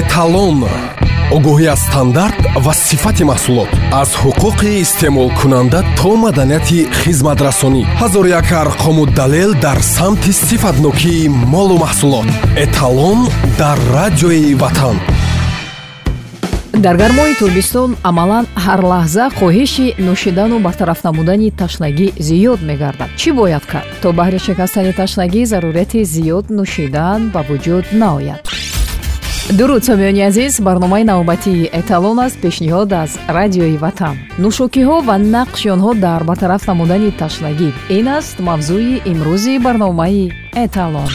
эталон огоҳӣ аз стандарт ва сифати маҳсулот. Аз ҳуқуқи истеъмолкунанда то маданияти хизматрасонӣ. Ҳазор як арқому далел дар самти сифатнокии молу маҳсулот. Эталон дар радиои ватан. Дар гармои тобистон амалан ҳар лаҳза хоҳиши нӯшидану бартараф намудани ташнагӣ зиёд мегардад. Чӣ бояд кард? То баҳри шикастани ташнагӣ зарурияти зиёд нӯшидан ба вуҷуд наояд дуруд сомиёни азиз барномаи навбатии эталон аст пешниҳод аз радиои ватан нӯшокиҳо ва нақши онҳо дар бартараф намудани ташнагӣ ин аст мавзӯи имрӯзи барномаи эталон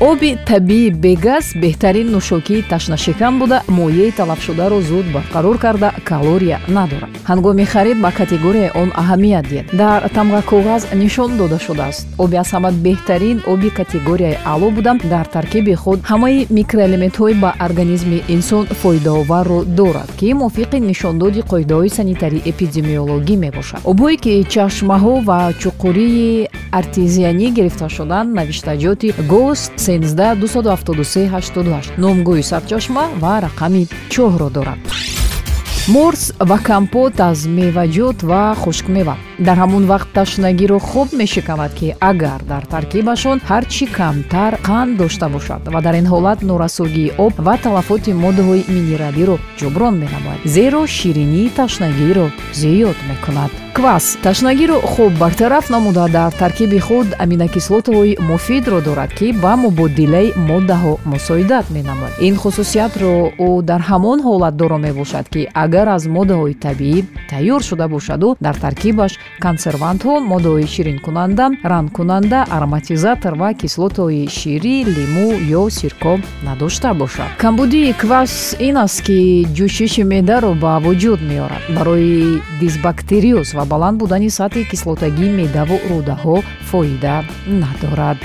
оби табиӣ бегаз беҳтарин нӯшокии ташнашикан буда моеъи талафшударо зуд барқарор карда калория надорад. Ҳангоми харид ба категорияи он аҳамият диҳед дар тамға коғаз нишон дода шудааст. Оби аз ҳама беҳтарин оби категорияи аъло буда дар таркиби худ ҳамаи микроэлементҳои ба организми инсон фоидаоварро дорад ки мувофиқи нишондоди қоидаҳои санитарӣ эпидемиологӣ мебошад. Обҳое ки чашмаҳо ва чуқурии артезианӣ гирифта шуданд навиштаҷоти гост 1727388 номгӯи сарчашма ва рақами чоҳро дорад морс ва компот аз меваҷот ва хушкмева дар ҳамон вақт ташнагиро хуб мешиканад ки агар дар таркибашон ҳар чӣ камтар қанд дошта бошад ва дар ин ҳолат норасогии об ва талафоти моддаҳои минералиро ҷуброн менамояд. Зеро ширинии ташнагиро зиёд мекунад. Квас. Ташнагиро хуб бартараф намуда дар таркиби худ аминокислотаҳои муфидро дорад ки ба мубодилаи моддаҳо мусоидат менамояд. Ин хусусиятро ӯ дар ҳамон ҳолат доро мебошад ки агар аз моддаҳои табиӣ тайёр шуда бошаду дар таркибаш консервантҳо моддаҳои ширинкунанда рангкунанда ароматизатор ва кислотаҳои ширӣ лимӯ ё сирко надошта бошад. камбудии квас ин аст ки ҷӯшиши меъдаро ба вуҷуд меорад. барои дисбактериоз ва баланд будани сатҳи кислотагии меъдаву рӯдаҳо фоида надорад.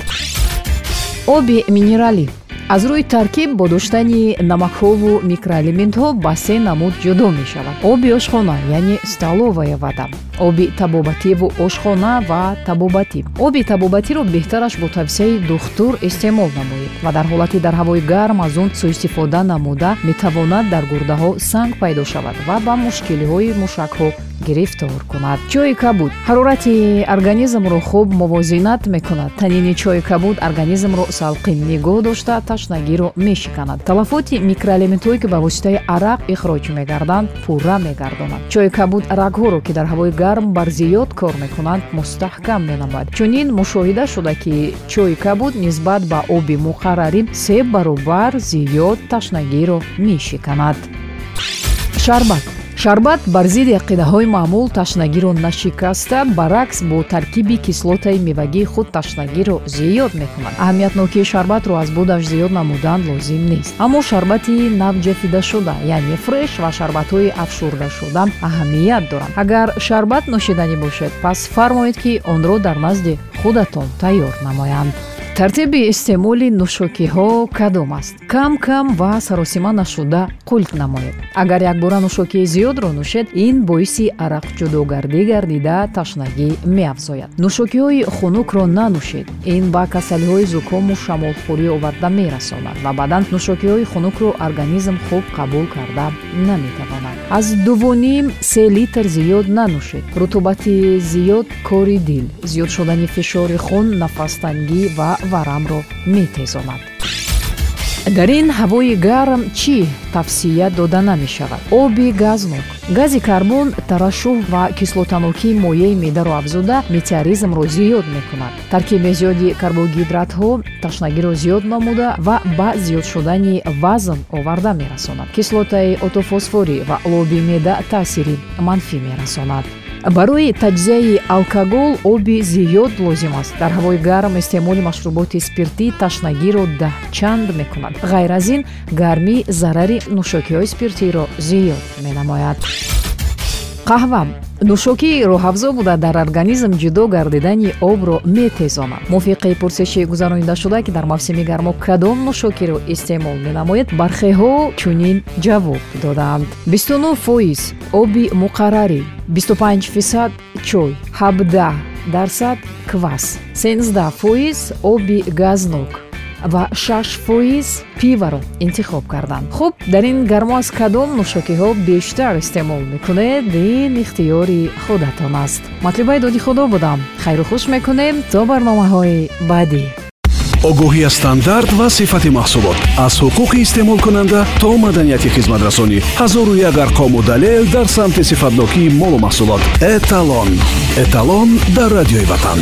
оби минералӣ аз рӯи таркиб бо доштани намакҳову микроэлементҳо ба се намуд ҷудо мешавад. Оби ошхона яъне столовая вода оби табобативу ошхона ва табобатӣ. Оби табобатиро беҳтараш бо тавсияи духтур истеъмол намоед ва дар ҳолати дар ҳавои гарм аз он сӯистифода намуда метавонад дар гурдаҳо санг пайдо шавад ва ба мушкилиҳои мушакҳо гирифтор кунад. Чои кабуд. Ҳарорати организмро хуб мувозинат мекунад. Танини чои кабуд организмро салқин нигоҳ дошта ташнагиро мешиканад. Талафоти микроэлементҳое ки ба воситаи арақ ихроҷ мегарданд пурра мегардонад. Чои кабуд рагҳоро ки дар ҳавои гарм бар зиёд кор мекунанд мустаҳкам менамояд чунин мушоҳида шуда ки чои кабуд нисбат ба оби муқаррарӣ се баробар зиёд ташнагиро мешиканад. Шарбат шарбат бар зидди ақидаҳои маъмул ташнагиро нашикаста баръакс бо таркиби кислотаи мевагии худ ташнагиро зиёд мекунад. Аҳамиятнокии шарбатро аз будаш зиёд намудан лозим нест. Аммо шарбати навҷафидашуда яъне фреш ва шарбатҳои афшурдашуда аҳамият доранд. Агар шарбат нӯшиданӣ бошед пас фармоед ки онро дар назди худатон тайёр намоянд тартиби истеъмоли нӯшокиҳо кадом аст? Кам кам ва саросима нашуда қулф намоед. Агар якбора нӯшокии зиёдро нӯшед ин боиси арақҷудогардӣ гардида ташнагӣ меафзояд. Нӯшокиҳои хунукро нанӯшед. Ин ба касалиҳои зукому шамолхӯрӣ оварда мерасонад ва баъдан нӯшокиҳои хунукро организм хуб қабул карда наметавонад. Аз дувоним се литр зиёд нанӯшед. Рутубати зиёд кори дил. Зиёд шудани фишори хун нафастангӣ ва варамро метезонад. Дар ин ҳавои гарм чӣ тавсия дода намешавад оби газнок. Гази карбон тарашуҳ ва кислотанокии моеъи меъдаро афзуда метеоризмро зиёд мекунад. Таркиби зиёди карбогидратҳо ташнагиро зиёд намуда ва ба зиёд шудани вазн оварда мерасонад. Кислотаи отофосфорӣ ва лоби меъда таъсири манфӣ мерасонад барои таҷзияи алкогол оби зиёд лозим аст. Дар ҳавои гарм истеъмоли машруботи спиртӣ ташнагиро даҳчанд мекунад. Ғайр аз ин гармӣ зарари нӯшокиҳои спиртиро зиёд менамояд. Қаҳва нӯшокии роҳафзо буда дар организм ҷудо гардидани обро метезонад. Мувофиқи пурсиши гузаронидашуда ки дар мавсими гармо кадом нӯшокиро истеъмол менамоед бархеҳо чунин ҷавоб бисту нӯ фоиз оби муқаррарӣ бисту панҷ фисад чой ҳабдаҳ дарсад квас сенздаҳ фоиз оби газнок ва 6 фоиз пиваро интихоб карданд. Хуб дар ин гармо аз кадом нӯшокиҳо бештар истеъмол мекунед ин ихтиёри худатон аст. Матлиба доди худо будам. Хайру хуш мекунем то барномаҳои баъдӣ. Огоҳӣ аз стандарт ва сифати маҳсулот. Аз ҳуқуқи истеъмолкунанда то маданияти хизматрасонӣ ҳазору як арқому далел дар самти сифатнокии молу маҳсулот. Эталон. Эталон дар радиои ватан